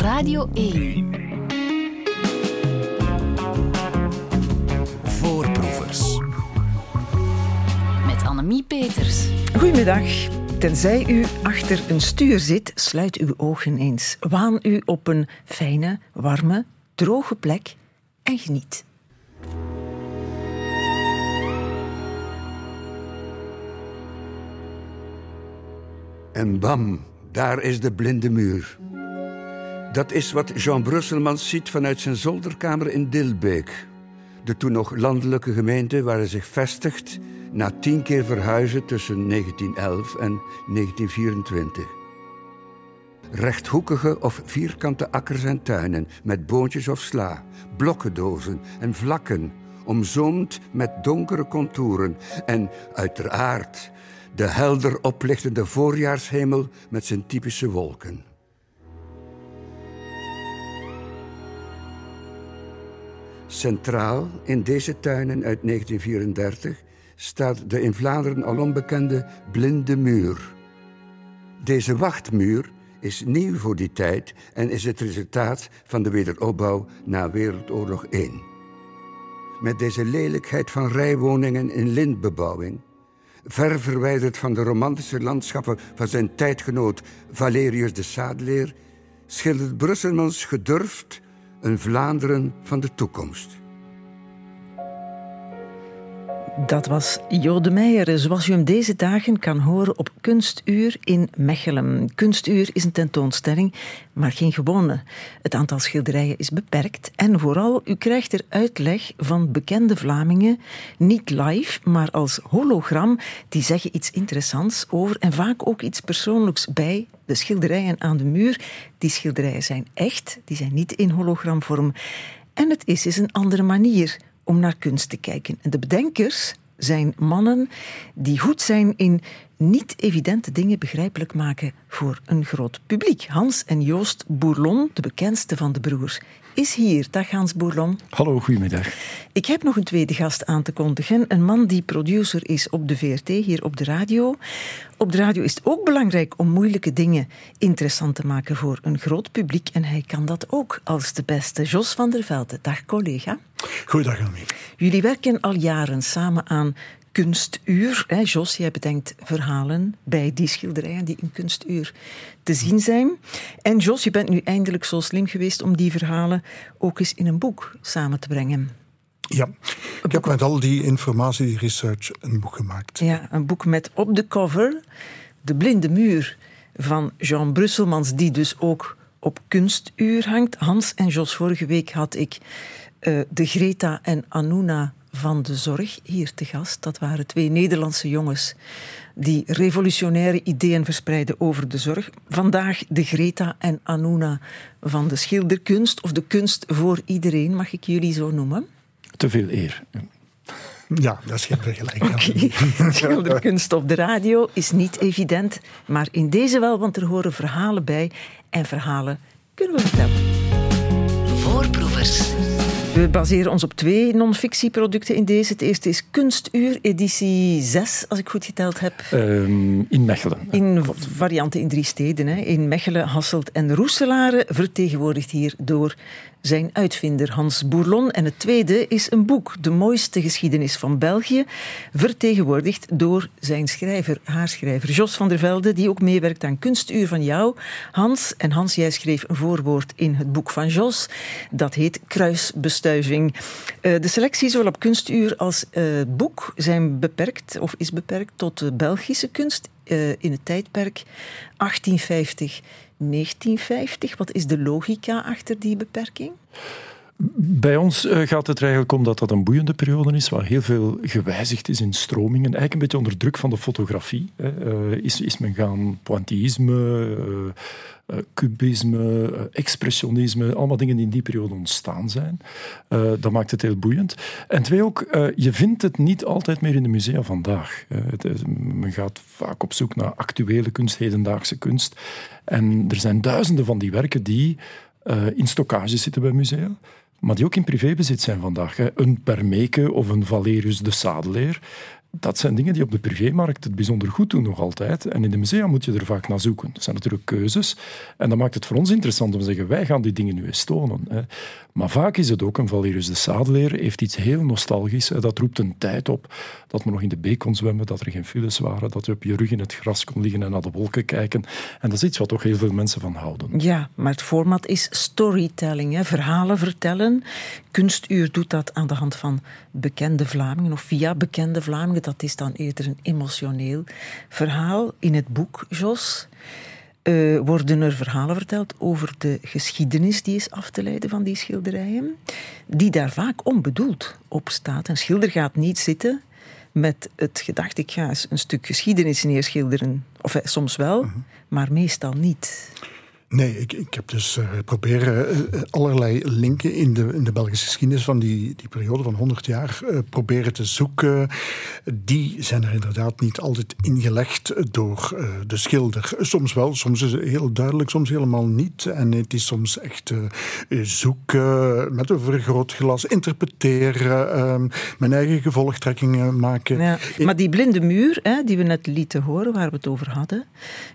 Radio 1. Voorproevers. Met Annemie Peters. Goedemiddag. Tenzij u achter een stuur zit, sluit uw ogen eens. Waan u op een fijne, warme, droge plek en geniet. En bam, daar is de blinde muur. Dat is wat Jean Brusselmans ziet vanuit zijn zolderkamer in Dilbeek. De toen nog landelijke gemeente waar hij zich vestigt na tien keer verhuizen tussen 1911 en 1924. Rechthoekige of vierkante akkers en tuinen met boontjes of sla, blokkendozen en vlakken, omzoomd met donkere contouren en uiteraard de helder oplichtende voorjaarshemel met zijn typische wolken. Centraal in deze tuinen uit 1934 staat de in Vlaanderen al onbekende blinde muur. Deze wachtmuur is nieuw voor die tijd en is het resultaat van de wederopbouw na Wereldoorlog I. Met deze lelijkheid van rijwoningen in lintbebouwing, ver verwijderd van de romantische landschappen van zijn tijdgenoot Valerius de Sadeleer, schildert Brusselmans gedurfd een Vlaanderen van de toekomst. Dat was Jo de Meijer, zoals u hem deze dagen kan horen op Kunstuur in Mechelen. Kunstuur is een tentoonstelling, maar geen gewone. Het aantal schilderijen is beperkt en vooral, u krijgt er uitleg van bekende Vlamingen, niet live, maar als hologram, die zeggen iets interessants over en vaak ook iets persoonlijks bij de schilderijen aan de muur. Die schilderijen zijn echt, die zijn niet in hologramvorm. En het is eens een andere manier om naar kunst te kijken. En de bedenkers zijn mannen die goed zijn in niet evidente dingen begrijpelijk maken voor een groot publiek. Hans en Joost Bourlon, de bekendste van de broers, is hier. Dag Hans Bourlon. Hallo, goedemiddag. Ik heb nog een tweede gast aan te kondigen. Een man die producer is op de VRT, hier op de radio. Op de radio is het ook belangrijk om moeilijke dingen interessant te maken voor een groot publiek. En hij kan dat ook als de beste. Jos van der Velde, dag collega. Goeiedag. Jullie werken al jaren samen aan kunstuur. Hè, Jos, jij bedenkt verhalen bij die schilderijen die in kunstuur te zien zijn. En Jos, je bent nu eindelijk zo slim geweest om die verhalen ook eens in een boek samen te brengen. Ja, ik heb met al die informatie, die research, een boek gemaakt. Ja, een boek met op de cover De Blinde Muur van Jean Brusselmans, die dus ook op kunstuur hangt. Hans en Jos, vorige week had ik uh, de Greta en Anuna van de zorg hier te gast. Dat waren twee Nederlandse jongens die revolutionaire ideeën verspreiden over de zorg. Vandaag de Greta en Anuna van de schilderkunst, of de kunst voor iedereen, mag ik jullie zo noemen? Te veel eer. Ja, dat is geen vergelijking. Okay. Schilderkunst op de radio is niet evident, maar in deze wel, want er horen verhalen bij en verhalen kunnen we vertellen. Voorproevers. We baseren ons op twee non-fictieproducten in deze. Het eerste is Kunstuur, editie 6, als ik goed geteld heb. Um, in Mechelen. In varianten in drie steden. Hè. In Mechelen, Hasselt en Roeselare, vertegenwoordigd hier door zijn uitvinder Hans Bourlon. En het tweede is een boek, De mooiste geschiedenis van België, vertegenwoordigd door zijn schrijver, haar schrijver, Jos van der Velde, die ook meewerkt aan Kunstuur van jou, Hans. En Hans, jij schreef een voorwoord in het boek van Jos. Dat heet Kruisbestuiving. Uh, de selectie, zowel op Kunstuur als uh, boek, zijn beperkt, of is beperkt tot de Belgische kunst uh, in het tijdperk 1850 1950? Wat is de logica achter die beperking? Bij ons uh, gaat het er eigenlijk om dat dat een boeiende periode is, waar heel veel gewijzigd is in stromingen. Eigenlijk een beetje onder druk van de fotografie. Uh, is, is men gaan pointillisme, uh, cubisme, expressionisme, allemaal dingen die in die periode ontstaan zijn. dat maakt het heel boeiend. En twee ook, je vindt het niet altijd meer in de musea vandaag. Men gaat vaak op zoek naar actuele kunst, hedendaagse kunst. En er zijn duizenden van die werken die in stockages zitten bij musea maar die ook in privébezit zijn vandaag. Een Permeke of een Valerius de Sadeleer. Dat zijn dingen die op de privémarkt het bijzonder goed doen nog altijd. En in de musea moet je er vaak naar zoeken. Dat zijn natuurlijk keuzes. En dat maakt het voor ons interessant om te zeggen, wij gaan die dingen nu eens tonen. Hè. Maar vaak is het ook, een Valerius de Sadeleer heeft iets heel nostalgisch. Dat roept een tijd op dat men nog in de beek kon zwemmen, dat er geen files waren, dat je op je rug in het gras kon liggen en naar de wolken kijken. En dat is iets wat toch heel veel mensen van houden. Ja, maar het format is storytelling, hè. verhalen vertellen. Kunstuur doet dat aan de hand van bekende Vlamingen of via bekende Vlamingen. Dat is dan eerder een emotioneel verhaal. In het boek, Jos, uh, worden er verhalen verteld over de geschiedenis die is af te leiden van die schilderijen, die daar vaak onbedoeld op staat. Een schilder gaat niet zitten met het gedacht, ik ga eens een stuk geschiedenis neerschilderen. Of eh, soms wel, mhm. maar meestal niet. Nee, ik, ik heb dus uh, proberen uh, allerlei linken in de, in de Belgische geschiedenis van die, die periode van 100 jaar uh, proberen te zoeken. Die zijn er inderdaad niet altijd ingelegd door de schilder. Soms wel, soms is het heel duidelijk, soms helemaal niet. En het is soms echt zoeken met een vergrootglas, interpreteren, ehm, mijn eigen gevolgtrekkingen maken. Ja, maar die blinde muur, hè, die we net lieten horen, waar we het over hadden,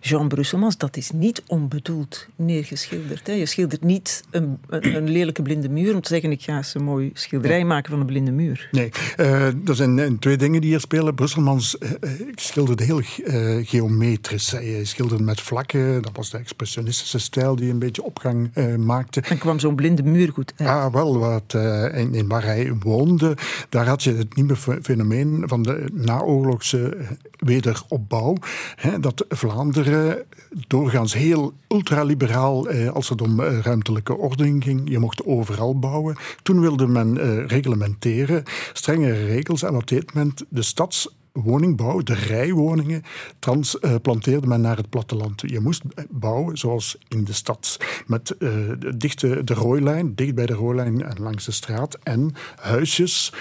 Jean Brusselmans, dat is niet onbedoeld neergeschilderd. Hè. Je schildert niet een, een, een, lelijke blinde muur om te zeggen ik ga eens een mooi schilderij maken van een blinde muur. Nee, uh, er zijn eh, twee dingen die hier spelen. Brusselmans uh, schilderde heel uh, geometrisch. Hij schilderde met vlakken. Dat was de expressionistische stijl die een beetje opgang maakte. En kwam zo'n blinde muur goed uit? Ah, wel. Wat, in, in, waar hij woonde, daar had je het nieuwe fenomeen van de naoorlogse wederopbouw. Hè, dat Vlaanderen doorgaans heel ultra liberaal eh, als het om eh, ruimtelijke ordening ging. Je mocht overal bouwen. Toen wilde men eh, reglementeren, strengere regels. En wat deed men? De stads woningbouw, de rijwoningen, transplanteerde men naar het platteland. Je moest bouwen zoals in de stad. Met de, dichte, de rooilijn, dicht bij de rooilijn en langs de straat. En huisjes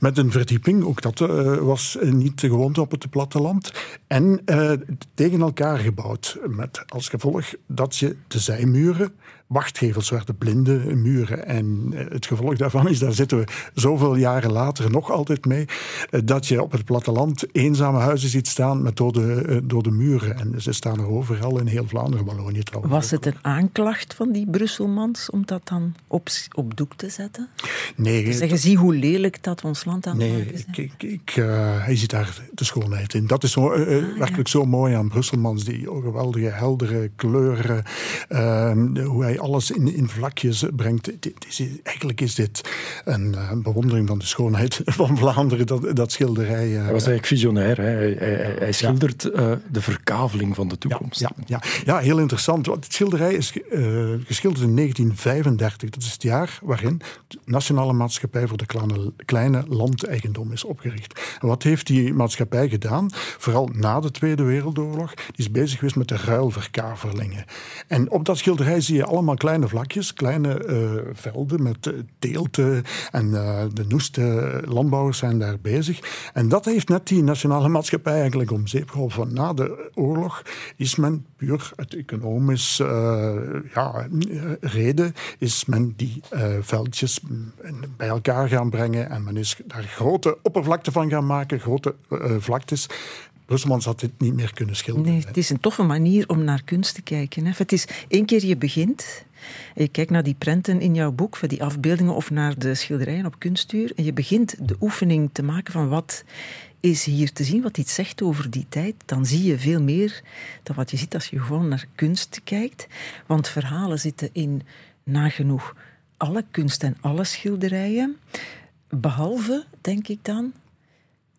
met een verdieping, ook dat uh, was niet de gewoonte op het platteland. En tegen elkaar gebouwd. Met als gevolg dat je de zijmuren wachtgevels werden blinde muren. En eh, het gevolg daarvan is, daar zitten we zoveel jaren later nog altijd mee, eh, dat je op het platteland eenzame huizen ziet staan met dode, eh, dode muren. En ze staan er overal in heel Vlaanderen, Wallonië trouwens. Was het een aanklacht van die Brusselmans om dat dan op, op doek te zetten? Nee. Te zeggen, zie hoe lelijk dat ons land aan nee, maken is. Ik, ik, ik uh, hij ziet daar de schoonheid in. Dat is zo, uh, ah, werkelijk zo mooi aan Brusselmans, die geweldige, heldere kleuren, uh, hoe hij alles in, in vlakjes brengt. eigenlijk is dit een, uh, bewondering van de schoonheid van Vlaanderen, dat, dat schilderij. Uh, hij was eigenlijk visionair. Hè? Hij, hij, hij schildert ja. uh, de verkaveling van de toekomst. Ja, ja, ja. heel interessant. Want het schilderij is geschilderd in 1935. Dat is het jaar waarin de Nationale Maatschappij voor de Kleine, kleine Landeigendom is opgericht. En wat heeft die maatschappij gedaan? Vooral na de Tweede Wereldoorlog. Die is bezig geweest met de ruilverkavelingen. En op dat schilderij zie je allemaal kleine vlakjes, kleine uh, velden met uh, teelten. En uh, de noeste landbouwers zijn daar bezig. En dat heeft net die nationale maatschappij eigenlijk om zeep geholpen. Na de oorlog is men puur uit economisch ja, reden is men die veldjes bij elkaar gaan brengen. En men is daar grote oppervlakte van gaan maken, grote vlaktes. Brusselmans had dit niet meer kunnen schilderen. Nee, het is een toffe manier om naar kunst te kijken. Hè. Het is één keer je begint en je kijkt naar die prenten in jouw boek, die afbeeldingen of naar de schilderijen op kunstuur en je begint de oefening te maken van wat is hier te zien, wat iets zegt over die tijd, dan zie je veel meer dan wat je ziet als je gewoon naar kunst kijkt. Want verhalen zitten in nagenoeg alle kunst en alle schilderijen, behalve, denk ik dan,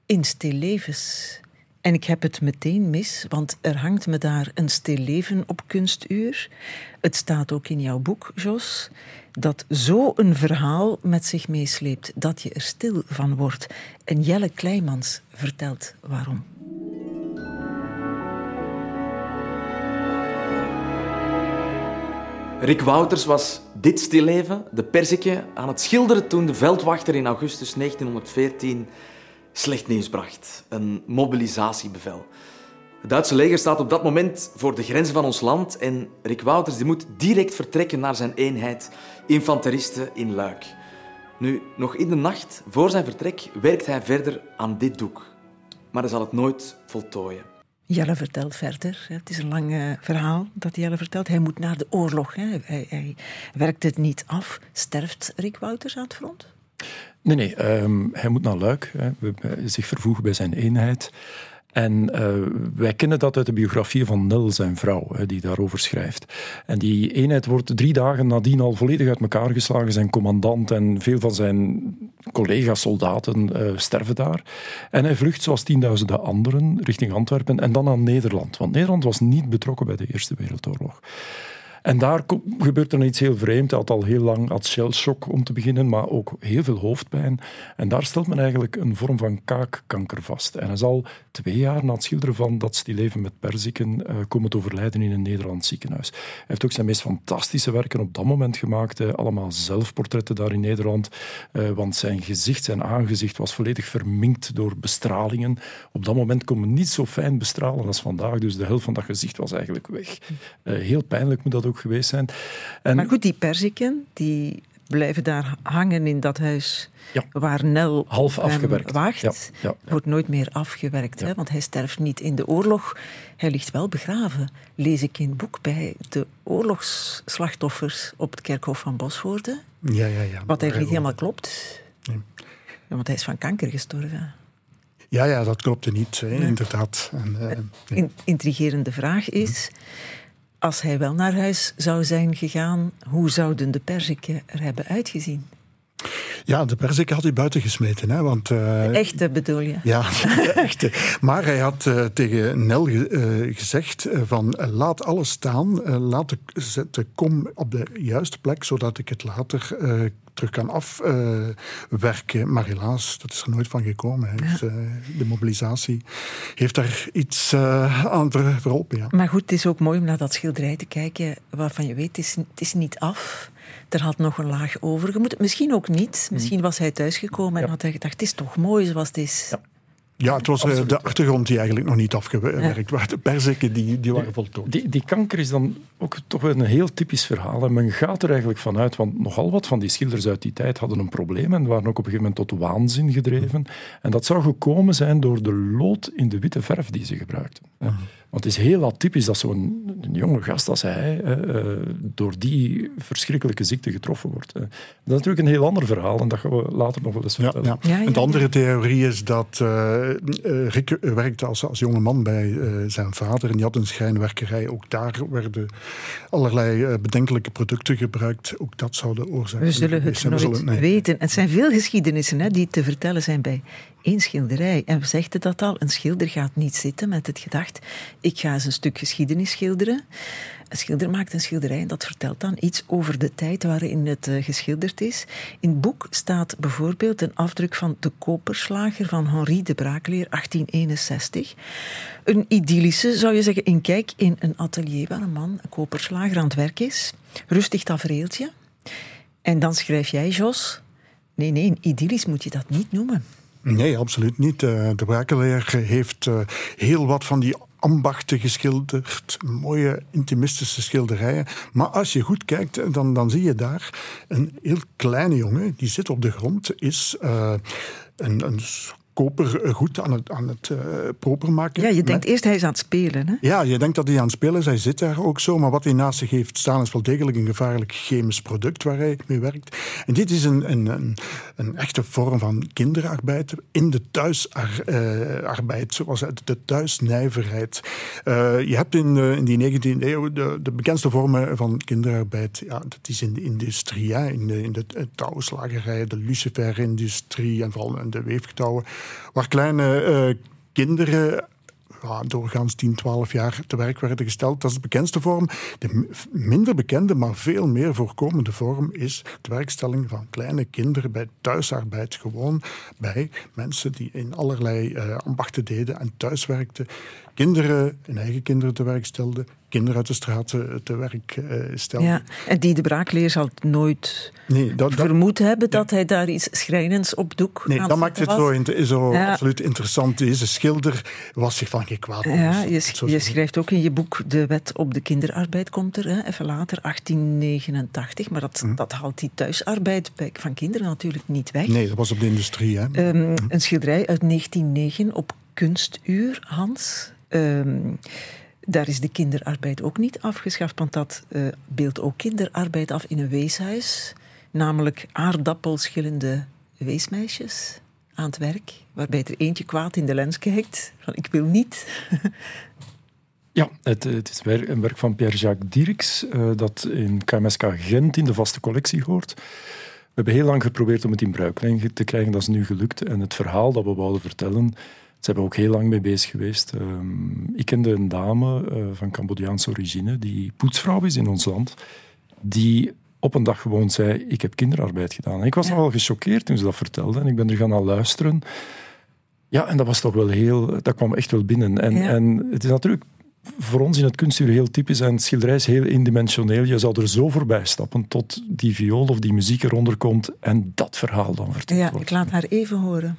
in stillevens. En ik heb het meteen mis, want er hangt me daar een stilleven op kunstuur. Het staat ook in jouw boek, Jos, dat zo een verhaal met zich meesleept dat je er stil van wordt. En Jelle Kleimans vertelt waarom. Rick Wouters was dit stilleven, de persike, aan het schilderen toen de veldwachter in augustus 1914 slecht nieuws bracht. Een mobilisatiebevel. Het Duitse leger staat op dat moment voor de grenzen van ons land en Rick Wouters die moet direct vertrekken naar zijn eenheid infanteristen in Luik. Nu, nog in de nacht voor zijn vertrek werkt hij verder aan dit doek. maar hij zal het nooit voltooien. Jelle vertelt verder. Het is een lang eh, verhaal dat Jelle vertelt. Hij moet naar de oorlog. Hè. Hij, hij werkt het niet af. Sterft Rick Wouters aan het front? Nee, nee. ehm, hij moet naar Luik. Zich vervoegen bij zijn eenheid. En eh, wij kennen dat uit de biografie van Nel, zijn vrouw, hè, die daarover schrijft. En die eenheid wordt drie dagen nadien al volledig uit elkaar geslagen. Zijn commandant en veel van zijn collega-soldaten eh, sterven daar. En hij vlucht, zoals tienduizenden anderen, richting Antwerpen en dan naar Nederland. Want Nederland was niet betrokken bij de Eerste Wereldoorlog. En daar gebeurt er iets heel vreemd. Hij had al heel lang had shellshock om te beginnen, maar ook heel veel hoofdpijn. En daar stelt men eigenlijk een vorm van kaakkanker vast. En hij zal twee jaar na het schilderen van Dat stilleven met perziken eh, komen te overlijden in een Nederlands ziekenhuis. Hij heeft ook zijn meest fantastische werken op dat moment gemaakt. allemaal zelfportretten daar in Nederland. eh, want zijn gezicht, zijn aangezicht was volledig verminkt door bestralingen. Op dat moment kon men niet zo fijn bestralen als vandaag. Dus de helft van dat gezicht was eigenlijk weg. Eh, heel pijnlijk moet dat ook geweest zijn. En Maar goed, die perziken, die blijven daar hangen in dat huis Ja. waar Nel Half afgewerkt. wacht. Ja, ja, ja. Wordt nooit meer afgewerkt, hè, want hij sterft niet in de oorlog. Hij ligt wel begraven, lees ik in het boek, bij de oorlogsslachtoffers op het kerkhof van Bosvoorde. Ja, ja, ja. Wat eigenlijk niet helemaal klopt. Nee. Want hij is van kanker gestorven. Ja, ja, dat klopte niet, hè, inderdaad. En, eh, nee. Een intrigerende vraag is... Als hij wel naar huis zou zijn gegaan, hoe zouden de perziken er hebben uitgezien? Ja, de persik had hij buiten gesmeten, hè, want... eh, Echte bedoel je? Ja, echt. Maar hij had eh, tegen Nel ge- eh, gezegd van laat alles staan, laat de, zet de kom op de juiste plek, zodat ik het later terug kan afwerken. maar helaas, dat is er nooit van gekomen. Dus, de mobilisatie heeft daar iets aan ver- verholpen. Ja. Maar goed, het is ook mooi om naar dat schilderij te kijken waarvan je weet, het is, het is niet af. Er had nog een laag over. Je moet het misschien ook niet. Misschien was hij thuisgekomen en Ja. had hij gedacht, het is toch mooi zoals het is. Ja. Ja, het was eh, de achtergrond die eigenlijk nog niet afgewerkt was. De perziken die, die waren voltooid. Die, die kanker is dan ook toch wel een heel typisch verhaal. En men gaat er eigenlijk vanuit, want nogal wat van die schilders uit die tijd hadden een probleem en waren ook op een gegeven moment tot waanzin gedreven. En dat zou gekomen zijn door de lood in de witte verf die ze gebruikten. Mhm. Want het is heel atypisch dat zo'n een jonge gast als hij eh, eh, door die verschrikkelijke ziekte getroffen wordt. eh. Dat is natuurlijk een heel ander verhaal en dat gaan we later nog wel eens vertellen. ja. Ja, ja, En de ja. andere theorie is dat eh, eh, Rick werkte als, als jonge man bij eh, zijn vader en die had een schrijnwerkerij. Ook daar werden allerlei bedenkelijke producten gebruikt. Ook dat zou de oorzaak We zullen het zijn. nooit nee. weten. Het zijn veel geschiedenissen hè, die te vertellen zijn bij één schilderij. En we zegden dat al, een schilder gaat niet zitten met het gedacht, ik ga eens een stuk geschiedenis schilderen. Een schilder maakt een schilderij en dat vertelt dan iets over de tijd waarin het eh, geschilderd is. In het boek staat bijvoorbeeld een afdruk van de koperslager van Henri de Braakleer, 1861. Een idyllische, zou je zeggen, inkijk in een atelier waar een man, een koperslager, aan het werk is. Rustig tafereeltje. En dan schrijf jij, Jos... Nee, nee, idyllisch moet je dat niet noemen. Nee, absoluut niet. Eh, de Brakeleer heeft eh, heel wat van die ambachten geschilderd. Mooie intimistische schilderijen. Maar als je goed kijkt, eh, dan, dan zie je daar een heel kleine jongen. Die zit op de grond, is een, een kopergoed aan het, aan het eh, proper maken. Ja, je Met- denkt eerst hij is aan het spelen. Hè? ja, je denkt dat hij aan het spelen is. Hij zit daar ook zo. Maar wat hij naast zich heeft staan is wel degelijk een gevaarlijk chemisch product waar hij mee werkt. En dit is een, een, een, een echte vorm van kinderarbeid in de thuisarbeid, zoals de thuisnijverheid. Eh, je hebt in, eh, in die 19e eeuw de, de bekendste vormen van kinderarbeid. Ja, dat is in de industrie, hè, in de, in de eh, touwslagerij, de luciferindustrie en vooral in de weefgetouwen, waar kleine eh, kinderen doorgaans 10, 12 jaar te werk werden gesteld. Dat is de bekendste vorm. De minder bekende, maar veel meer voorkomende vorm is de werkstelling van kleine kinderen bij thuisarbeid. Gewoon bij mensen die in allerlei eh, ambachten deden en thuis werkten. Kinderen, hun eigen kinderen te werk stelden. Kinderen uit de straat eh, te werk eh, stelden. Ja. En die de braakleer zal nooit Nee, dat, dat, vermoed hebben dat hij daar iets schrijnends op doek nee, dat maakt het zo, zo Ja. absoluut interessant. Deze schilder was zich van geen kwaad. Ja, je, sch- je schrijft ook in je boek de wet op de kinderarbeid komt er, hè, even later, 1889. Maar dat, dat haalt die thuisarbeid van kinderen natuurlijk niet weg. Nee, dat was op de industrie. Hè. Ehm, een schilderij uit 1909 op kunstuur, Hans. Ehm, daar is de kinderarbeid ook niet afgeschaft, want dat uh, beeldt ook kinderarbeid af in een weeshuis. Namelijk aardappelschillende weesmeisjes aan het werk, waarbij er eentje kwaad in de lens kijkt van ik wil niet. Ja, het, het, is een werk van Pierre-Jacques Dirks uh, dat in KMSK Gent in de vaste collectie hoort. We hebben heel lang geprobeerd om het in bruiklijn te krijgen, dat is nu gelukt. En het verhaal dat we wouden vertellen, ze hebben ook heel lang mee bezig geweest. Um, ik kende een dame uh, van Cambodjaanse origine, die poetsvrouw is in ons land, die op een dag gewoon zei, ik heb kinderarbeid gedaan. En ik was ja. nogal gechoqueerd toen ze dat vertelde en ik ben er gaan naar luisteren. Ja, en dat was toch wel heel, dat kwam echt wel binnen. En, ja. en het is natuurlijk voor ons in het kunstuur heel typisch en het schilderij is heel indimensioneel. Je zou er zo voorbij stappen tot die viool of die muziek eronder komt en dat verhaal dan vertelt Ja, wordt. ik laat haar even horen.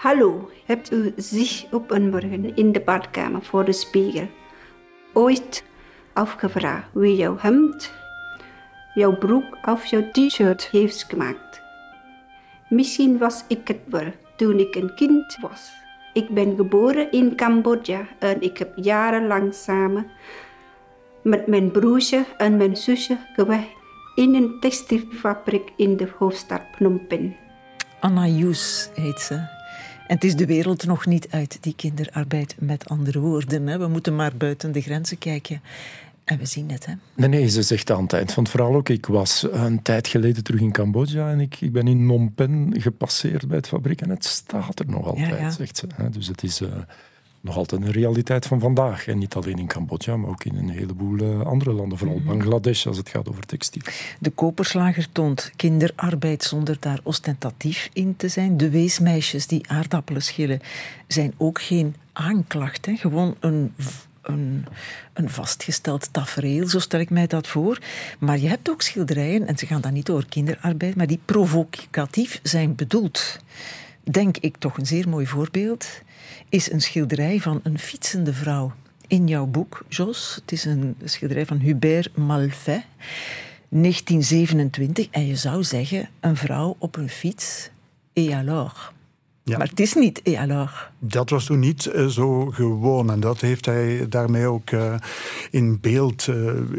Hallo, hebt u zich op een morgen in de badkamer voor de spiegel ooit afgevraagd wie jouw hemd, jouw broek of jouw t-shirt heeft gemaakt? Misschien was ik het wel toen ik een kind was. Ik ben geboren in Cambodja en ik heb jarenlang samen met mijn broertje en mijn zusje gewerkt in een textielfabriek in de hoofdstad Phnom Penh. Anna Joes heet ze. En het is de wereld nog niet uit, die kinderarbeid, met andere woorden. Hè. We moeten maar buiten de grenzen kijken. En we zien het, hè? Nee, nee, ze zegt aan het eind van het verhaal ook. Ik was een tijd geleden terug in Cambodja en ik, ik ben in Phnom Penh gepasseerd bij het fabriek en het staat er nog altijd, Ja, ja. zegt ze. Dus het is eh, nog altijd een realiteit van vandaag. En niet alleen in Cambodja, maar ook in een heleboel eh, andere landen. Vooral Mhm. Bangladesh, als het gaat over textiel. De koperslager toont kinderarbeid zonder daar ostentatief in te zijn. De weesmeisjes die aardappelen schillen zijn ook geen aanklacht. Hè? Gewoon een, een, een vastgesteld tafereel, zo stel ik mij dat voor. Maar je hebt ook schilderijen, en ze gaan dan niet over kinderarbeid, maar die provocatief zijn bedoeld. Denk ik toch een zeer mooi voorbeeld, is een schilderij van een fietsende vrouw. In jouw boek, Jos, het is een schilderij van Hubert Malfait. 1927, en je zou zeggen, een vrouw op een fiets. Et alors? Ja. Maar het is niet et alors. Dat was toen niet eh, zo gewoon en dat heeft hij daarmee ook eh, in beeld eh,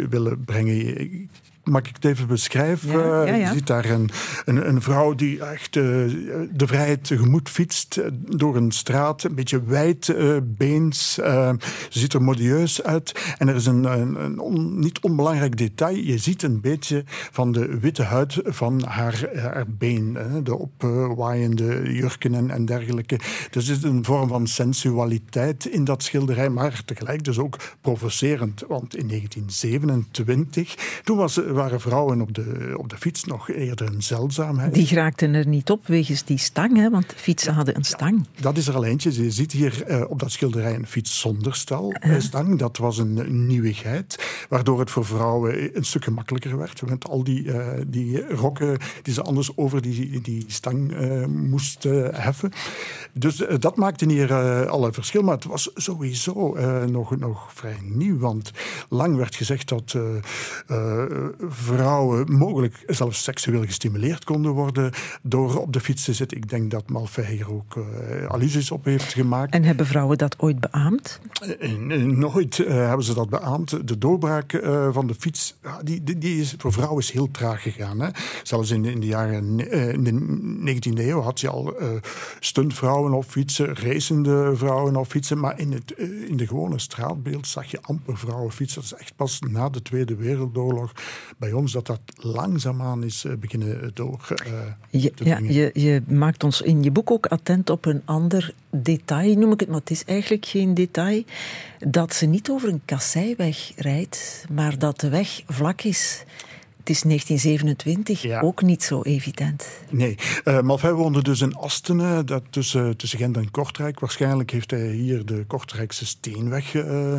willen brengen. Mag ik het even beschrijven? Ja, ja, ja. Je ziet daar een, een, een vrouw die echt eh, de vrijheid tegemoet fietst eh, door een straat, een beetje wijdbeens. eh ze ziet er modieus uit. En er is een, een, een on- niet onbelangrijk detail. Je ziet een beetje van de witte huid van haar, haar been. Hè, de opwaaiende jurken en, en dergelijke. Dus er is een vorm van sensualiteit in dat schilderij, maar tegelijk dus ook provocerend. Want in 1927, toen was, waren vrouwen op de, op de fiets nog eerder een zeldzaamheid. Die geraakten er niet op wegens die stang, hè, want fietsen hadden een stang. Dat is er al eentje. Je ziet hier eh, op dat schilderij een fiets zonder stal, eh, stang. Dat was een nieuwigheid, waardoor het voor vrouwen een stuk gemakkelijker werd. Met al die, eh, die rokken die ze anders over die, die stang eh, moesten heffen. Dus eh, dat maakte hier eh, al een verschil. Maar het was sowieso eh, nog, nog vrij nieuw. Want lang werd gezegd dat eh, eh, vrouwen mogelijk zelfs seksueel gestimuleerd konden worden door op de fiets te zitten. Ik denk dat Malfay hier ook eh, allusies op heeft gemaakt. En hebben vrouwen dat ooit beaamd? En, en nooit eh, hebben ze dat beaamd. De doorbraak eh, van de fiets, die, die, die is voor vrouwen is heel traag gegaan. Hè. Zelfs in de, in de jaren eh, in de 19e eeuw had je al eh, stuntvrouwen op fietsen, racende vrouwen op fietsen. Maar in, het, eh, in de gewone straatbeeld zag je amper vrouwen fietsen. Dat is echt pas na de Tweede Wereldoorlog bij ons dat dat langzaamaan is eh, beginnen door eh, Je, te ja, je, je maakt ons in je boek ook attent op een ander detail, noem ik het, maar het is eigenlijk geen detail. Dat ze niet over een kasseiweg rijdt, maar dat de weg vlak is. Het is 1927, Ja. ook niet zo evident. Nee, uh, Malfay woonde dus in Astene, dat tussen, tussen Gent en Kortrijk. Waarschijnlijk heeft hij hier de Kortrijkse Steenweg uh,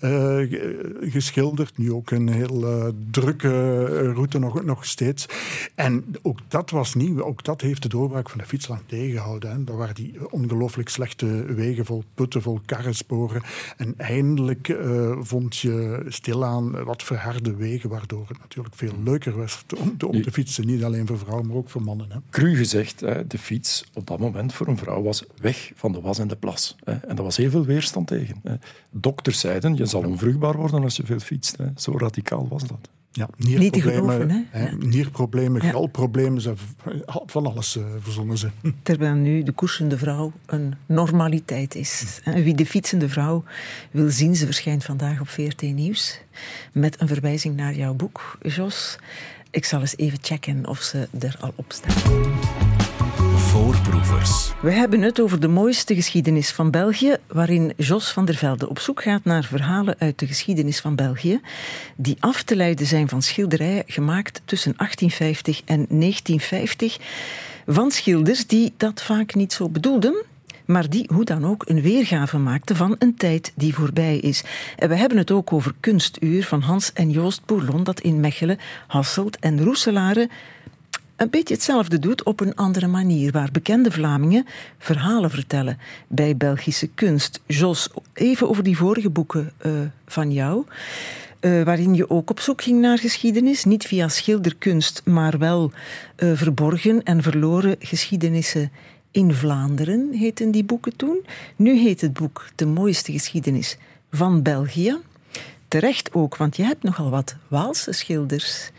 uh, geschilderd. Nu ook een heel uh, drukke route nog, nog steeds. En ook dat was nieuw. Ook dat heeft de doorbraak van de fiets lang tegengehouden. Hè. Daar waren die ongelooflijk slechte wegen vol putten, vol karrensporen. En eindelijk uh, vond je stilaan wat verharde wegen, waardoor het natuurlijk veel leuker was om, om te fietsen. Niet alleen voor vrouwen, maar ook voor mannen. Hè. Cru gezegd, de fiets op dat moment voor een vrouw was weg van de was en de plas. En daar was heel veel weerstand tegen. Dokters zeiden, je zal onvruchtbaar worden als je veel fietst. Zo radicaal was dat. Ja, nierproblemen, hè? nierproblemen, galproblemen, van alles uh, verzonnen ze. Terwijl nu de koersende vrouw een normaliteit is. En wie de fietsende vrouw wil zien, ze verschijnt vandaag op VRT Nieuws met een verwijzing naar jouw boek, Jos. Ik zal eens even checken of ze er al op staan. Voorproevers. We hebben het over de mooiste geschiedenis van België, waarin Jos van der Velde op zoek gaat naar verhalen uit de geschiedenis van België, die af te leiden zijn van schilderijen gemaakt tussen 1850 en 1950, van schilders die dat vaak niet zo bedoelden, maar die hoe dan ook een weergave maakten van een tijd die voorbij is. En we hebben het ook over Kunstuur van Hans en Joost Bourlon, dat in Mechelen, Hasselt en Roeselare een beetje hetzelfde doet op een andere manier, waar bekende Vlamingen verhalen vertellen bij Belgische kunst. Jos, even over die vorige boeken uh, van jou. Uh, waarin je ook op zoek ging naar geschiedenis. Niet via schilderkunst, maar wel uh, verborgen en verloren geschiedenissen in Vlaanderen, heten die boeken toen. Nu heet het boek De mooiste geschiedenis van België. Terecht ook, want je hebt nogal wat Waalse schilders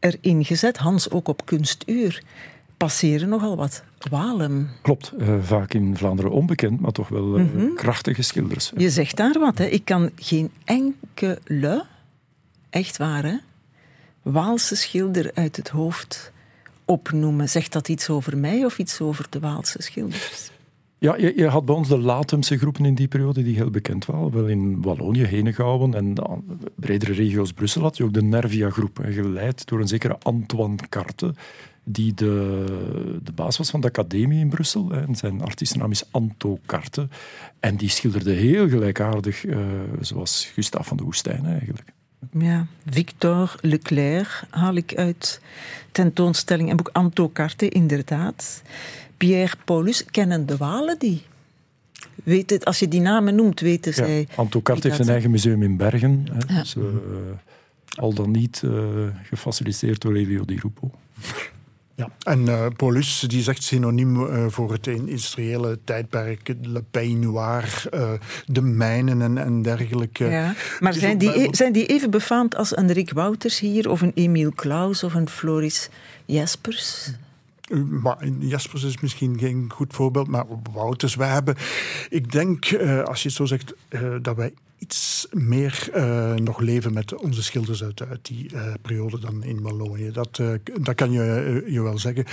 erin gezet. Hans ook op kunstuur passeren nogal wat Walen. Klopt, uh, vaak in Vlaanderen onbekend, maar toch wel uh, mm -hmm. krachtige schilders. Je zegt daar wat, hè. Ik kan geen enkele, echt waar, hè, Waalse schilder uit het hoofd opnoemen. Zegt dat iets over mij of iets over de Waalse schilders? Ja, je, had bij ons de Latemse groepen in die periode die heel bekend waren. Wel in Wallonië, Henegouwen en de bredere regio's Brussel had je ook de Nervia-groep, geleid door een zekere Antoine Carte, die de, de baas was van de academie in Brussel. En zijn artiestennaam is Anto Carte. En die schilderde heel gelijkaardig, uh, zoals Gustav van de Woestijn eigenlijk. Ja, Victor Leclerc haal ik uit tentoonstelling en boek Anto Carte, inderdaad. Pierre Paulus, kennen de Walen die? Weet het, als je die namen noemt, weten ja, zij... Anto Carte heeft een eigen museum in Bergen. Hè, ja. dus, uh, al dan niet uh, gefaciliteerd door Elio Di Rupo. Ja, en uh, Paulus die zegt synoniem uh, voor het industriële tijdperk, Le Pays Noir, uh, de mijnen en, en dergelijke. Ja, maar zijn die, e- zijn die even befaamd als een Rick Wouters hier, of een Emile Klaus of een Floris Jespers? Maar Jaspers is misschien geen goed voorbeeld, maar Wouters, wij hebben, ik denk, uh, als je het zo zegt, uh, dat wij iets meer uh, nog leven met onze schilders uit, uit die periode dan in Wallonië. Dat, dat kan je, je wel zeggen.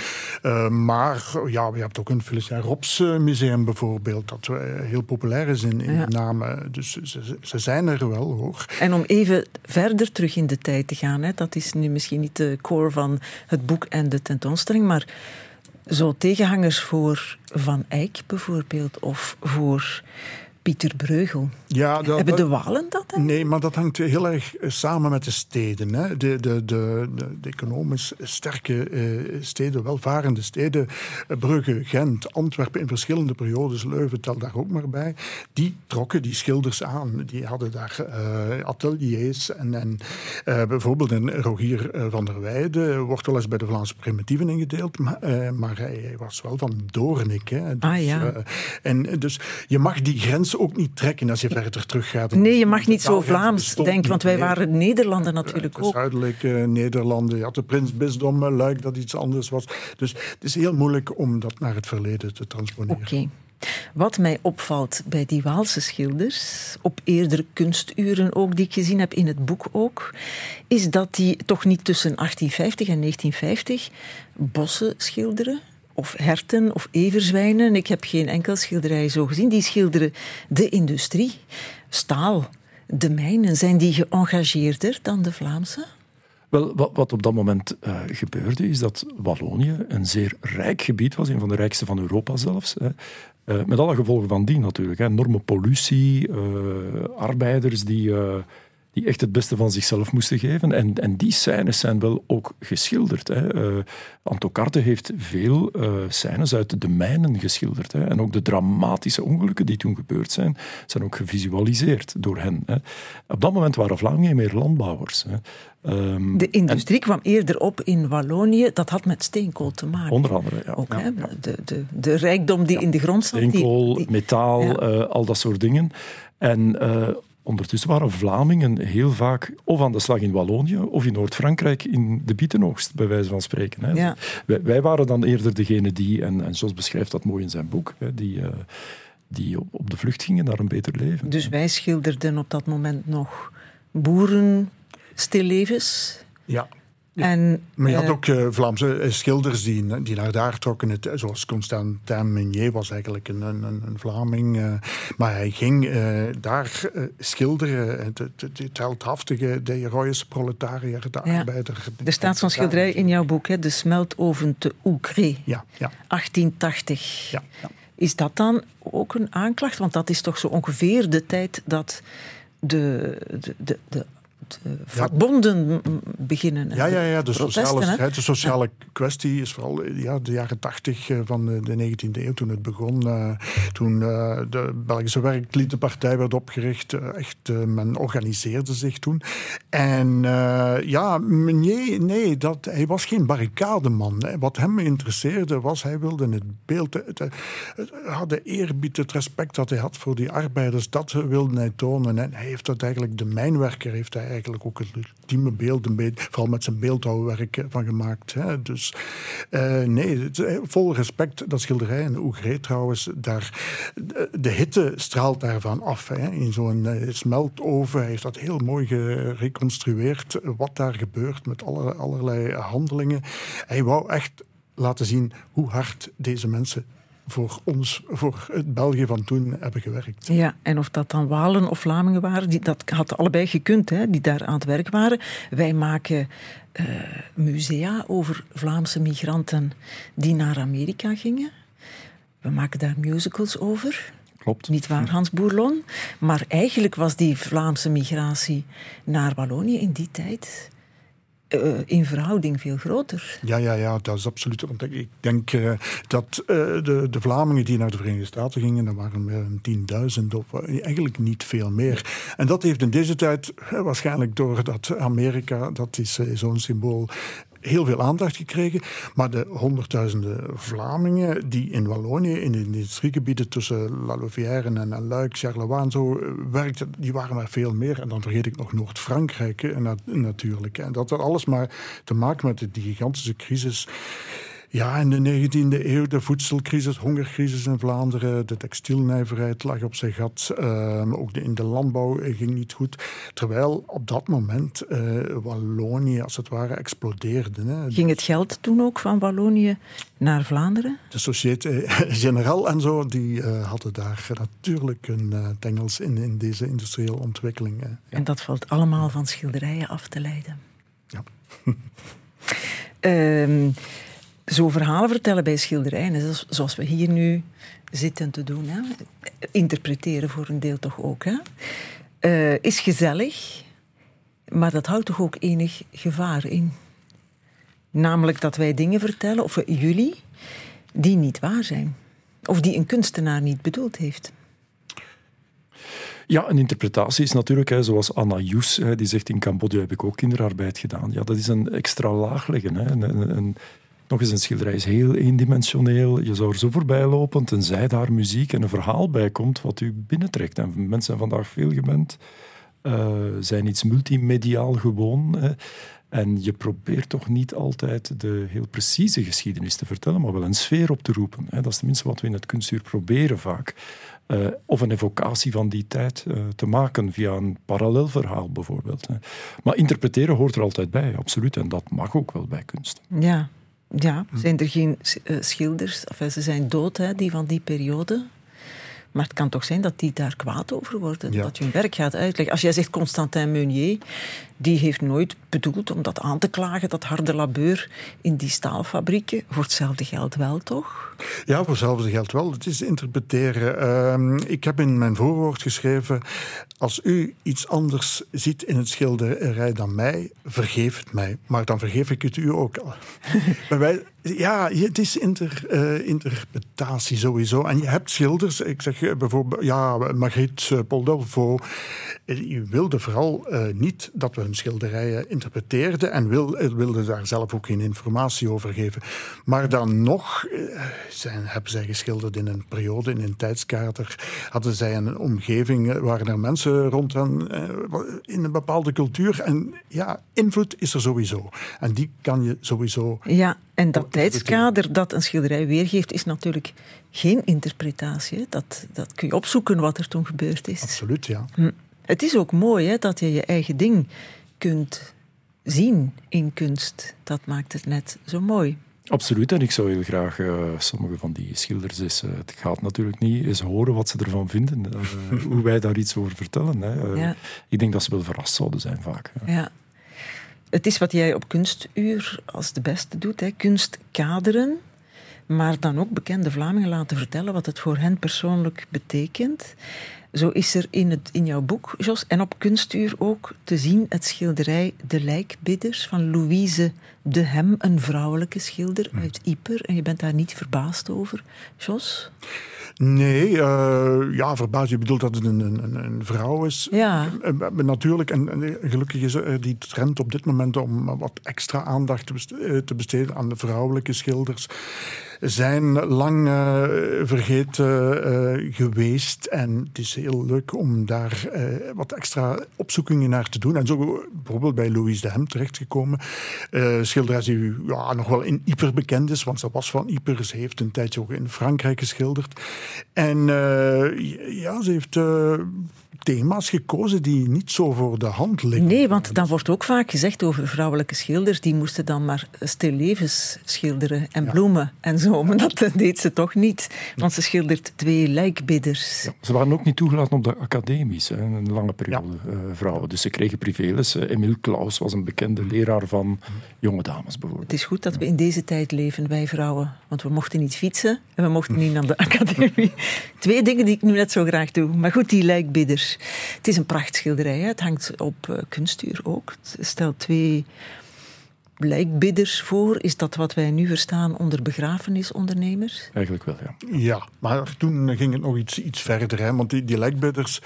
maar ja, we hebben ook een Felicien Rops museum bijvoorbeeld, dat heel populair is in, in ja. namen. Dus ze, ze, zijn er wel hoor. En om even verder terug in de tijd te gaan, hè, dat is nu misschien niet de core van het boek en de tentoonstelling, maar zo tegenhangers voor Van Eyck bijvoorbeeld, of voor Pieter Breugel. Ja, dat, Hebben de Walen dat? Hè? Nee, maar dat hangt heel erg eh, samen met de steden. Hè. De, de, de, de, economisch sterke uh, steden, welvarende steden, Brugge, Gent, Antwerpen in verschillende periodes, Leuven tel daar ook maar bij, die trokken die schilders aan. Die hadden daar uh, ateliers en, en bijvoorbeeld een Rogier van der Weijden wordt wel eens bij de Vlaamse primitieven ingedeeld, maar, maar hij was wel van Doornik. Hè. Dus, ah, ja. en dus je mag die grens ook niet trekken als je verder teruggaat. Nee, je mag niet zo Vlaams denken, want wij waren Nederlanden natuurlijk ook. Zuidelijke Nederlanden, je had de prinsbisdom, Luik dat iets anders was. Dus het is heel moeilijk om dat naar het verleden te transponeren. Oké. Okay. Wat mij opvalt bij die Waalse schilders, op eerdere kunsturen ook, die ik gezien heb in het boek ook, is dat die toch niet tussen 1850 en 1950 bossen schilderen, of herten of everzwijnen. Ik heb geen enkel schilderij zo gezien. Die schilderen de industrie, staal, de mijnen. Zijn die geëngageerder dan de Vlaamse? Wel, wat, op dat moment uh, gebeurde, is dat Wallonië een zeer rijk gebied was, een van de rijkste van Europa zelfs. Hè. Uh, met alle gevolgen van die natuurlijk. Hè. Enorme pollutie, uh, arbeiders die die echt het beste van zichzelf moesten geven. En, en die scènes zijn wel ook geschilderd. Hè. Uh, Anto Carte heeft veel uh, scènes uit de mijnen geschilderd. Hè. En ook de dramatische ongelukken die toen gebeurd zijn, zijn ook gevisualiseerd door hen. Hè. Op dat moment waren Vlamingen meer landbouwers. Hè. Um, de industrie kwam eerder op in Wallonië. Dat had met steenkool te maken. Onder andere, ja. Ook, Hè? De, de, de rijkdom die in de grond zat. Steenkool, die, metaal, uh, al dat soort dingen. En uh, ondertussen waren Vlamingen heel vaak of aan de slag in Wallonië of in Noord-Frankrijk in de bietenoogst, bij wijze van spreken. Hè. Ja. Wij, wij, waren dan eerder degene die, en, en Jos beschrijft dat mooi in zijn boek, hè, die... Uh, die op, op de vlucht gingen naar een beter leven. Dus wij schilderden op dat moment nog boeren, stillevens. Ja. En, maar je had uh, ook uh, Vlaamse schilders die, die naar daar trokken. Het, zoals Constantin Meunier was eigenlijk een, een, een Vlaming. Uh, maar hij ging daar schilderen. Het, het, het heldhaftige, de heroïsche proletariër, de ja. arbeider. Er staat zo'n schilderij in jouw boek, hè, De smeltoven te Oegré. Ja, ja. 1880. Ja, ja. Is dat dan ook een aanklacht? Want dat is toch zo ongeveer de tijd dat de, de, de, de de vakbonden ja. beginnen. Ja, ja, ja. De sociale, strijd, de sociale kwestie is vooral ja, de jaren tachtig van de, de 19e eeuw, toen het begon. Uh, toen uh, de Belgische Werkliedenpartij werd opgericht. Uh, echt, men organiseerde zich toen. En ja, nee, nee dat, hij was geen barricademan. Hè. Wat hem interesseerde was, hij wilde het beeld, het, het, het, de eerbied, het respect dat hij had voor die arbeiders, dat wilde hij tonen. En hij heeft dat eigenlijk, de mijnwerker heeft hij eigenlijk ook ultieme beeld, een beetje, vooral met zijn beeldhouwwerk van gemaakt. Hè. Dus uh, nee, het, vol respect, dat schilderij en Oegré trouwens, daar, de hitte straalt daarvan af. Hè. In zo'n uh, smeltoven hij heeft dat heel mooi gereconstrueerd, wat daar gebeurt met alle, allerlei handelingen. Hij wou echt laten zien hoe hard deze mensen voor ons, voor het België van toen hebben gewerkt. Ja, en of dat dan Walen of Vlamingen waren, die, dat had allebei gekund, hè, die daar aan het werk waren. Wij maken uh, musea over Vlaamse migranten die naar Amerika gingen. We maken daar musicals over. Klopt. Niet waar, Hans Boerlon? Maar eigenlijk was die Vlaamse migratie naar Wallonië in die tijd uh, in verhouding veel groter. Ja, ja, ja, dat is absoluut. Want ik denk uh, dat uh, de, de Vlamingen die naar de Verenigde Staten gingen, dat waren meer dan 10.000 of eigenlijk niet veel meer. En dat heeft in deze tijd waarschijnlijk door dat Amerika, dat is zo'n symbool, heel veel aandacht gekregen. Maar de honderdduizenden Vlamingen die in Wallonië, in de industriegebieden tussen La Louvière en Luik, Charleroi en zo werkten, die waren er veel meer. En dan vergeet ik nog Noord-Frankrijk natuurlijk. En dat had alles maar te maken met die gigantische crisis. Ja, in de 19e eeuw de voedselcrisis, hongercrisis in Vlaanderen, de textielnijverheid lag op zijn gat, uh, ook de, in de landbouw ging niet goed. Terwijl op dat moment uh, Wallonië als het ware explodeerde. Hè. Ging het geld toen ook van Wallonië naar Vlaanderen? De Société Générale en zo, die uh, hadden daar natuurlijk een uh, tengels in, in deze industriële ontwikkeling. Ja. En dat valt allemaal van schilderijen af te leiden. Ja. Zo verhalen vertellen bij schilderijen, zoals we hier nu zitten te doen, hè? interpreteren voor een deel toch ook, hè? Uh, is gezellig, maar dat houdt toch ook enig gevaar in. Namelijk dat wij dingen vertellen, of jullie, die niet waar zijn. Of die een kunstenaar niet bedoeld heeft. Ja, een interpretatie is natuurlijk, hè, zoals Anna Joes, die zegt in Cambodja heb ik ook kinderarbeid gedaan. Ja, dat is een extra laag leggen. Hè. Een, nog eens, een schilderij is heel eendimensioneel. Je zou er zo voorbij lopen, tenzij daar muziek en een verhaal bij komt wat u binnentrekt. En mensen zijn vandaag veel gewend, uh, zijn iets multimediaal gewoon. En je probeert toch niet altijd de heel precieze geschiedenis te vertellen, maar wel een sfeer op te roepen. Dat is tenminste wat we in het kunstuur proberen vaak. Uh, of een evocatie van die tijd uh, te maken via een parallel verhaal bijvoorbeeld. Maar interpreteren hoort er altijd bij, absoluut. En dat mag ook wel bij kunst. Ja, ja, zijn er geen uh, schilders, of ze zijn dood, hè, die van die periode. Maar het kan toch zijn dat die daar kwaad over worden, ja. dat je hun werk gaat uitleggen. Als jij zegt Constantin Meunier, die heeft nooit bedoeld om dat aan te klagen, dat harde labeur in die staalfabrieken. Voor hetzelfde geld wel, toch? Ja, voor hetzelfde geld wel. Het is interpreteren. Ehm, ik heb in mijn voorwoord geschreven: als u iets anders ziet in het schilderij dan mij, vergeef het mij. Maar dan vergeef ik het u ook. maar wij, ja, het is inter, uh, interpretatie sowieso. En je hebt schilders, ik zeg eh, bijvoorbeeld, ja, Margriet Poldelvo. Je wilde vooral uh, niet dat we hun schilderijen interpreteerden en wil, wilde daar zelf ook geen informatie over geven. Maar dan nog zijn, hebben zij geschilderd in een periode, in een tijdskader. Hadden zij een omgeving, waren er mensen rond hen in een bepaalde cultuur. En ja, invloed is er sowieso. En die kan je sowieso. Ja, en dat tijdskader dat een schilderij weergeeft, is natuurlijk geen interpretatie. Dat, dat kun je opzoeken wat er toen gebeurd is. Absoluut, ja. Hm. Het is ook mooi hè, dat je je eigen ding kunt zien in kunst. Dat maakt het net zo mooi. Absoluut, en ik zou heel graag uh, sommige van die schilders eens, uh, het gaat natuurlijk niet, eens horen wat ze ervan vinden, uh, hoe wij daar iets over vertellen. Hè. Ja. Ik denk dat ze wel verrast zouden zijn vaak. Ja. Het is wat jij op kunstuur als de beste doet, hè. kunst kaderen, maar dan ook bekende Vlamingen laten vertellen wat het voor hen persoonlijk betekent. Zo is er in, het, in jouw boek, Jos, en op kunstuur ook te zien het schilderij De Lijkbidders van Louise de Hem, een vrouwelijke schilder uit Yper. En je bent daar niet verbaasd over, Jos? Nee, uh, ja, verbaasd. Je bedoelt dat het een, een, een vrouw is. Ja. Uh, natuurlijk, en, en, gelukkig is er die trend op dit moment om wat extra aandacht te besteden aan de vrouwelijke schilders zijn lang uh, vergeten uh, geweest. En het is heel leuk om daar uh, wat extra opzoekingen naar te doen. En zo bijvoorbeeld bij Louise de Hem terechtgekomen. schilderes die ja, nog wel in Yper bekend is, want ze was van Yper. Ze heeft een tijdje ook in Frankrijk geschilderd. En ja, ze heeft thema's gekozen die niet zo voor de hand liggen. Nee, want dan wordt ook vaak gezegd over vrouwelijke schilders, die moesten dan maar stillevens schilderen en bloemen en zo. Maar dat deed ze toch niet, want ze schildert twee lijkbidders. Ja, ze waren ook niet toegelaten op de academies, hè, een lange periode, ja. uh, vrouwen. Dus ze kregen privéles. Uh, Emile Klaus was een bekende leraar van jonge dames bijvoorbeeld. Het is goed dat we in deze tijd leven, wij vrouwen. Want we mochten niet fietsen en we mochten niet naar de academie. Twee dingen die ik nu net zo graag doe. Maar goed, die lijkbidders. Het is een prachtschilderij. Het hangt op uh, kunstuur ook. Het stelt twee lijkbidders voor. Is dat wat wij nu verstaan onder begrafenisondernemers? Eigenlijk wel, ja. Ja, maar toen ging het nog iets, iets verder. Hè, want die, die lijkbidders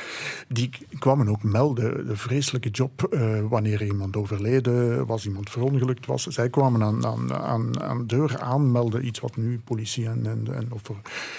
die kwamen ook melden. De vreselijke job uh, wanneer iemand overleden was, iemand verongelukt was. Zij kwamen aan, aan, aan, aan de deur aanmelden. Iets wat nu politie en, en, en of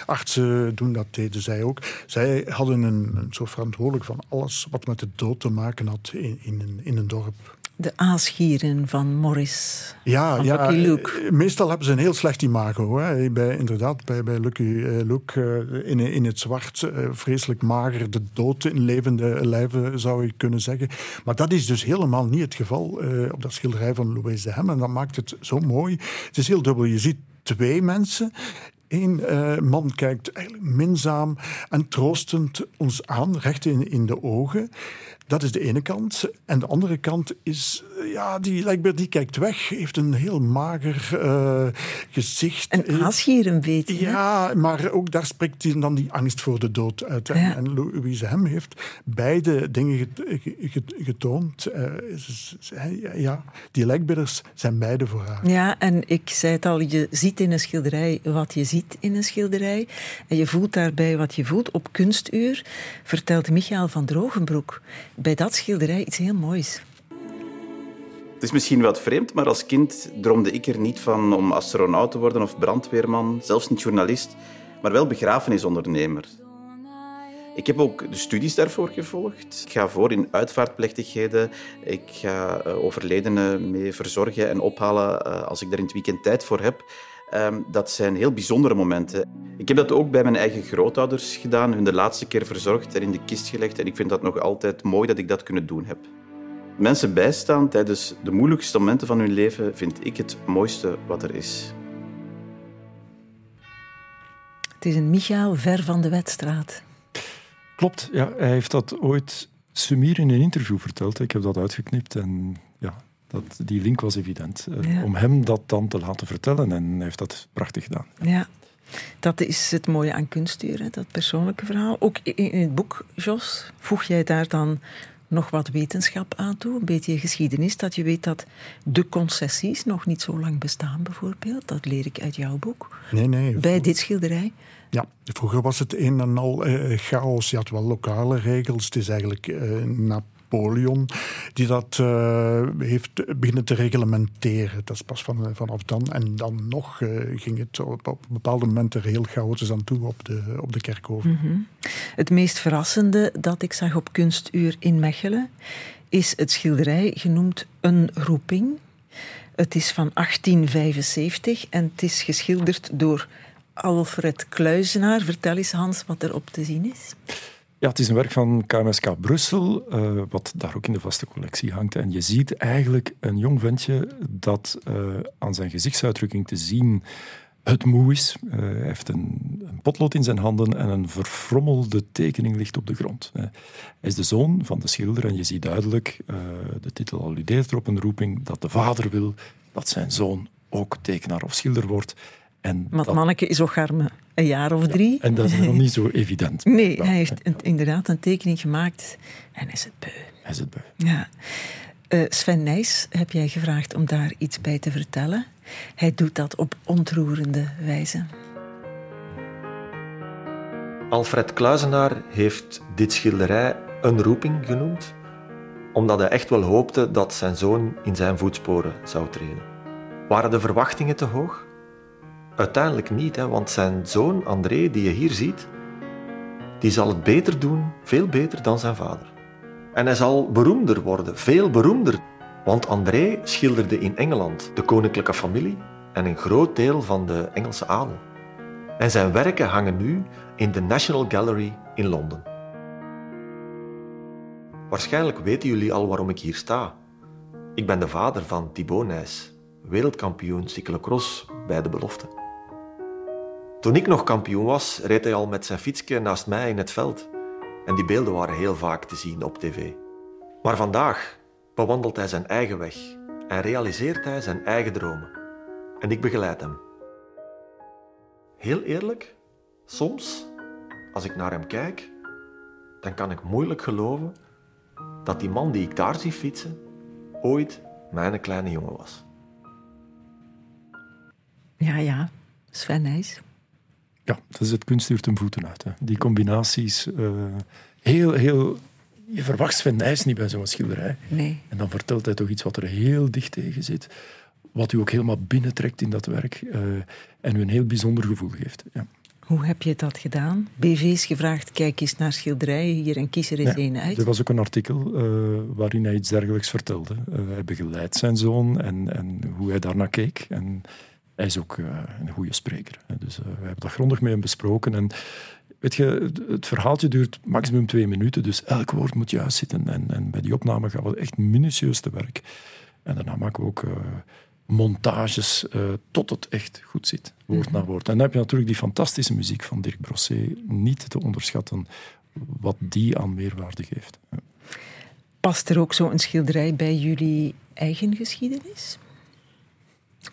artsen doen, dat deden zij ook. Zij hadden een, een soort verantwoordelijk van alles wat met de dood te maken had in, in, een, in een dorp de aasgieren van Morris. Ja, van ja Lucky Luke. Eh, meestal hebben ze een heel slecht imago. Hè. Bij, inderdaad, bij, bij Lucky uh, Luke uh, in, in het zwart, uh, vreselijk mager, de dood in levende lijven zou je kunnen zeggen. Maar dat is dus helemaal niet het geval op dat schilderij van Louise de Hem. En dat maakt het zo mooi. Het is heel dubbel. Je ziet twee mensen Eén uh, man kijkt eigenlijk minzaam en troostend ons aan, recht in, in de ogen. Dat is de ene kant. En de andere kant is, ja, die Lijkbeer die kijkt weg, heeft een heel mager uh, gezicht. Een aasgier een beetje. Ja, maar ook daar spreekt hij dan die angst voor de dood uit. Ja. En, en Louise Hem heeft beide dingen getoond. Uh, ja, die Lijkbidders zijn beide voor haar. Ja, en ik zei het al, je ziet in een schilderij wat je ziet in een schilderij. En je voelt daarbij wat je voelt. Op kunstuur vertelt Michael van Drogenbroek bij dat schilderij iets heel moois. Het is misschien wat vreemd, maar als kind droomde ik er niet van om astronaut te worden of brandweerman, zelfs niet journalist, maar wel begrafenisondernemer. Ik heb ook de studies daarvoor gevolgd. Ik ga voor in uitvaartplechtigheden. Ik ga eh, overledenen mee verzorgen en ophalen eh, als ik daar in het weekend tijd voor heb. Ehm, dat zijn heel bijzondere momenten. Ik heb dat ook bij mijn eigen grootouders gedaan, hun de laatste keer verzorgd en in de kist gelegd. En ik vind dat nog altijd mooi dat ik dat kunnen doen heb. Mensen bijstaan tijdens de moeilijkste momenten van hun leven vind ik het mooiste wat er is. Het is een Michael ver van de Wetstraat. Klopt, ja, hij heeft dat ooit Sumir in een interview verteld. Ik heb dat uitgeknipt en ja, dat, die link was evident. Eh, Ja. Om hem dat dan te laten vertellen en hij heeft dat prachtig gedaan. Ja, dat is het mooie aan kunstuur, hè, dat persoonlijke verhaal. Ook in het boek, Jos, voeg jij daar dan nog wat wetenschap aan toe? Een beetje geschiedenis, dat je weet dat de concessies nog niet zo lang bestaan, bijvoorbeeld. Dat leer ik uit jouw boek. Nee, nee. Bij dit schilderij. Ja, vroeger was het een en al eh, chaos. Je had wel lokale regels. Het is eigenlijk eh, Napoleon die dat eh, heeft beginnen te reglementeren. Dat is pas van, vanaf dan. En dan nog eh, ging het op, bepaalde momenten heel chaotisch aan toe op de, op de kerkhoven. Het meest verrassende dat ik zag op Kunstuur in Mechelen is het schilderij genoemd Een roeping. Het is van 1875 en het is geschilderd door Alfred Kluizenaar. Vertel eens, Hans, wat er op te zien is. Ja, het is een werk van KMSK Brussel, eh, wat daar ook in de vaste collectie hangt. En je ziet eigenlijk een jong ventje dat eh, aan zijn gezichtsuitdrukking te zien het moe is. Eh, hij heeft een, een potlood in zijn handen en een verfrommelde tekening ligt op de grond. Hij is de zoon van de schilder en je ziet duidelijk, de titel alludeert erop, een roeping, dat de vader wil dat zijn zoon ook tekenaar of schilder wordt. En Want dat, manneke is ook maar een jaar of drie. en dat is nog niet zo evident. Nee, Ja, hij heeft een- inderdaad een tekening gemaakt en is het beu. Hij zit bij. Ja. Eh, Sven Nijs heb jij gevraagd om daar iets bij te vertellen. Hij doet dat op ontroerende wijze. Alfred Kluizenaar heeft dit schilderij een roeping genoemd, omdat hij echt wel hoopte dat zijn zoon in zijn voetsporen zou treden. Waren de verwachtingen te hoog? Uiteindelijk niet, hè, want zijn zoon André, die je hier ziet, die zal het beter doen, veel beter dan zijn vader. En hij zal beroemder worden, veel beroemder. Want André schilderde in Engeland de koninklijke familie en een groot deel van de Engelse adel. En zijn werken hangen nu in de National Gallery in Londen. Waarschijnlijk weten jullie al waarom ik hier sta. Ik ben de vader van Thibaut Nijs, wereldkampioen cyclocross bij de belofte. Toen ik nog kampioen was, reed hij al met zijn fietsje naast mij in het veld. En die beelden waren heel vaak te zien op tv. Maar vandaag bewandelt hij zijn eigen weg en realiseert hij zijn eigen dromen. En ik begeleid hem. Heel eerlijk, soms, als ik naar hem kijk, dan kan ik moeilijk geloven dat die man die ik daar zie fietsen, ooit mijn kleine jongen was. Ja, ja. Sven Nijs. Ja, dat is het kunstuur ten voeten uit. Hè. Die combinaties, eh, heel, heel... Je verwacht Sven Nijs niet bij zo'n schilderij. Nee. En dan vertelt hij toch iets wat er heel dicht tegen zit. Wat u ook helemaal binnentrekt in dat werk. eh, en u een heel bijzonder gevoel geeft. Ja. Hoe heb je dat gedaan? BV's gevraagd, kijk eens naar schilderijen hier en kies er eens Ja, één uit. Er was ook een artikel eh, waarin hij iets dergelijks vertelde. Eh, hij begeleidt zijn zoon en, en hoe hij daarnaar keek. En hij is ook eh, een goede spreker. Dus eh, we hebben dat grondig met hem besproken. En weet je, het- verhaaltje duurt maximum twee minuten, dus elk woord moet juist zitten. En, en bij die opname gaan we echt minutieus te werk. En daarna maken we ook eh, montages tot het echt goed zit, woord na woord. En dan heb je natuurlijk die fantastische muziek van Dirk Brosset, niet te onderschatten wat die aan meerwaarde geeft. Past er ook zo'n schilderij bij jullie eigen geschiedenis?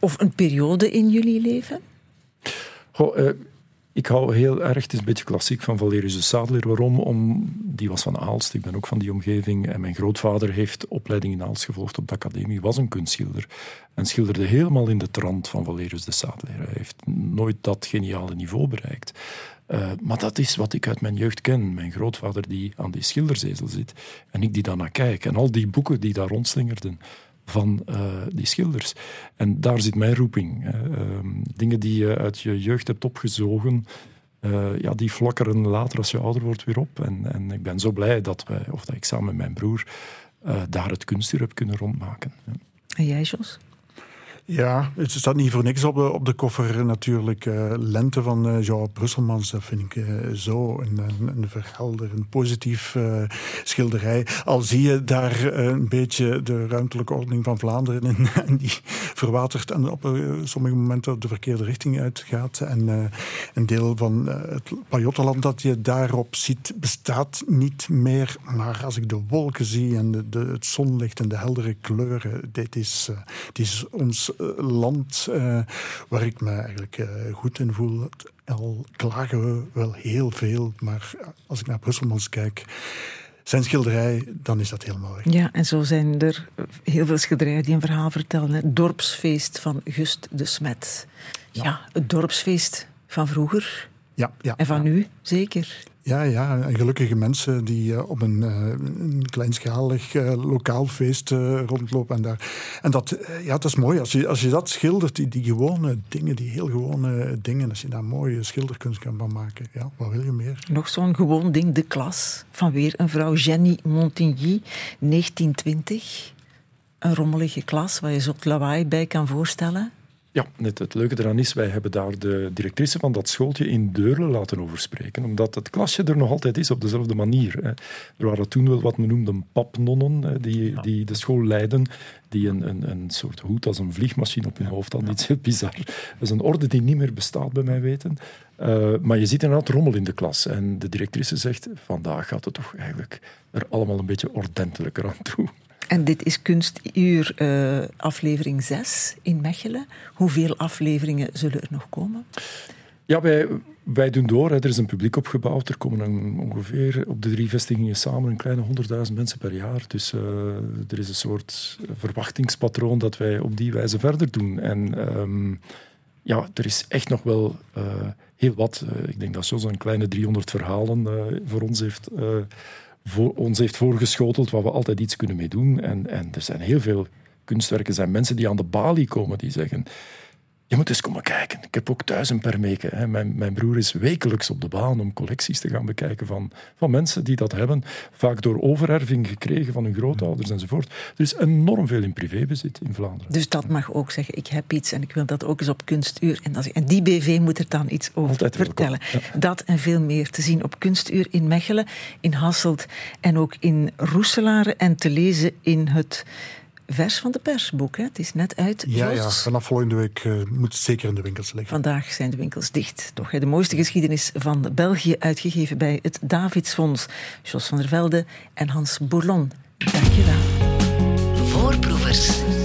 Of een periode in jullie leven? Goh, eh, ik hou heel erg, het is een beetje klassiek, van Valerius de Sadler. Waarom? Om, die was van Aalst, ik ben ook van die omgeving. En mijn grootvader heeft opleiding in Aalst gevolgd op de academie, was een kunstschilder. En schilderde helemaal in de trant van Valerius de Sadler. Hij heeft nooit dat geniale niveau bereikt. Eh, maar dat is wat ik uit mijn jeugd ken. Mijn grootvader die aan die schilderzezel zit en ik die daarnaar kijk. En al die boeken die daar rondslingerden van eh, die schilders. En daar zit mijn roeping. Ehm, dingen die je uit je jeugd hebt opgezogen, eh, ja, die flakkeren later als je ouder wordt weer op. En, en ik ben zo blij dat, wij, of dat ik samen met mijn broer eh, daar het kunstuur heb kunnen rondmaken. En jij, Jos? Ja, het staat niet voor niks op de, koffer natuurlijk. Uh, Lente van uh, Joao Brusselmans, dat vind ik uh, zo een, een, een verhelderend, positief schilderij. Al zie je daar een beetje de ruimtelijke ordening van Vlaanderen in, en die verwatert en op sommige momenten de verkeerde richting uitgaat. En een deel van het Pajottenland dat je daarop ziet, bestaat niet meer. Maar als ik de wolken zie en de, het zonlicht en de heldere kleuren, dit is, dit is ons eh, land uh, waar ik me eigenlijk uh, goed in voel. Al klagen we wel heel veel, maar als ik naar Brusselmans kijk zijn schilderij, dan is dat helemaal weg. Ja, en zo zijn er heel veel schilderijen die een verhaal vertellen. Het dorpsfeest van Gust de Smet. Ja, ja het dorpsfeest van vroeger. Ja, ja, en van ja. nu, zeker. Ja, ja, gelukkige mensen die uh, op een, uh, een kleinschalig uh, lokaal feest rondlopen. En, daar. en dat, ja, dat is mooi. Als je, als je dat schildert, die, die gewone dingen, die heel gewone dingen, als je daar mooie schilderkunst kan van maken, ja, wat wil je meer? Nog zo'n gewoon ding, de klas, van weer een vrouw, Jenny Montigny, 1920. Een rommelige klas waar je zo'n lawaai bij kan voorstellen. Ja, net het leuke eraan is, wij hebben daar de directrice van dat schooltje in Deurle laten over spreken, omdat het klasje er nog altijd is op dezelfde manier. Er waren toen wel wat men noemde papnonnen, die, die de school leiden, die een, een, een soort hoed als een vliegmachine op hun hoofd hadden. Iets heel bizar. Dat is een orde die niet meer bestaat, bij mij weten. Uh, maar je ziet inderdaad rommel in de klas. En de directrice zegt, vandaag gaat het toch eigenlijk er allemaal een beetje ordentelijker aan toe. En dit is Kunstuur uh, aflevering 6 in Mechelen. Hoeveel afleveringen zullen er nog komen? Ja, wij, doen door. Er is een publiek opgebouwd. Er komen ongeveer op de drie vestigingen samen een kleine 100.000 mensen per jaar. Dus uh, er is een soort verwachtingspatroon dat wij op die wijze verder doen. En um, ja, er is echt nog wel uh, heel wat. ik denk dat een kleine 300 verhalen voor ons heeft voor, ons heeft voorgeschoteld waar we altijd iets kunnen mee doen. En, en er zijn heel veel kunstwerken, er zijn mensen die aan de balie komen die zeggen je moet eens komen kijken. Ik heb ook thuis een permeke. Hè. Mijn, mijn broer is wekelijks op de baan om collecties te gaan bekijken van, van mensen die dat hebben. Vaak door overerving gekregen van hun grootouders enzovoort. Er is enorm veel in privébezit in Vlaanderen. Dus dat mag ook zeggen, ik heb iets en ik wil dat ook eens op Kunstuur. En, en die BV moet er dan iets over Altijd vertellen. Ja. Dat en veel meer te zien op Kunstuur in Mechelen, in Hasselt en ook in Roeselare. En te lezen in het vers van de persboek. Hè? Het is net uit. Ja, ja vanaf volgende week uh, moet het zeker in de winkels liggen. Vandaag zijn de winkels dicht. Toch hè? de mooiste geschiedenis van België uitgegeven bij het Davidsfonds. Jos van der Velde en Hans Bourlon. Dank je wel. Voorproevers.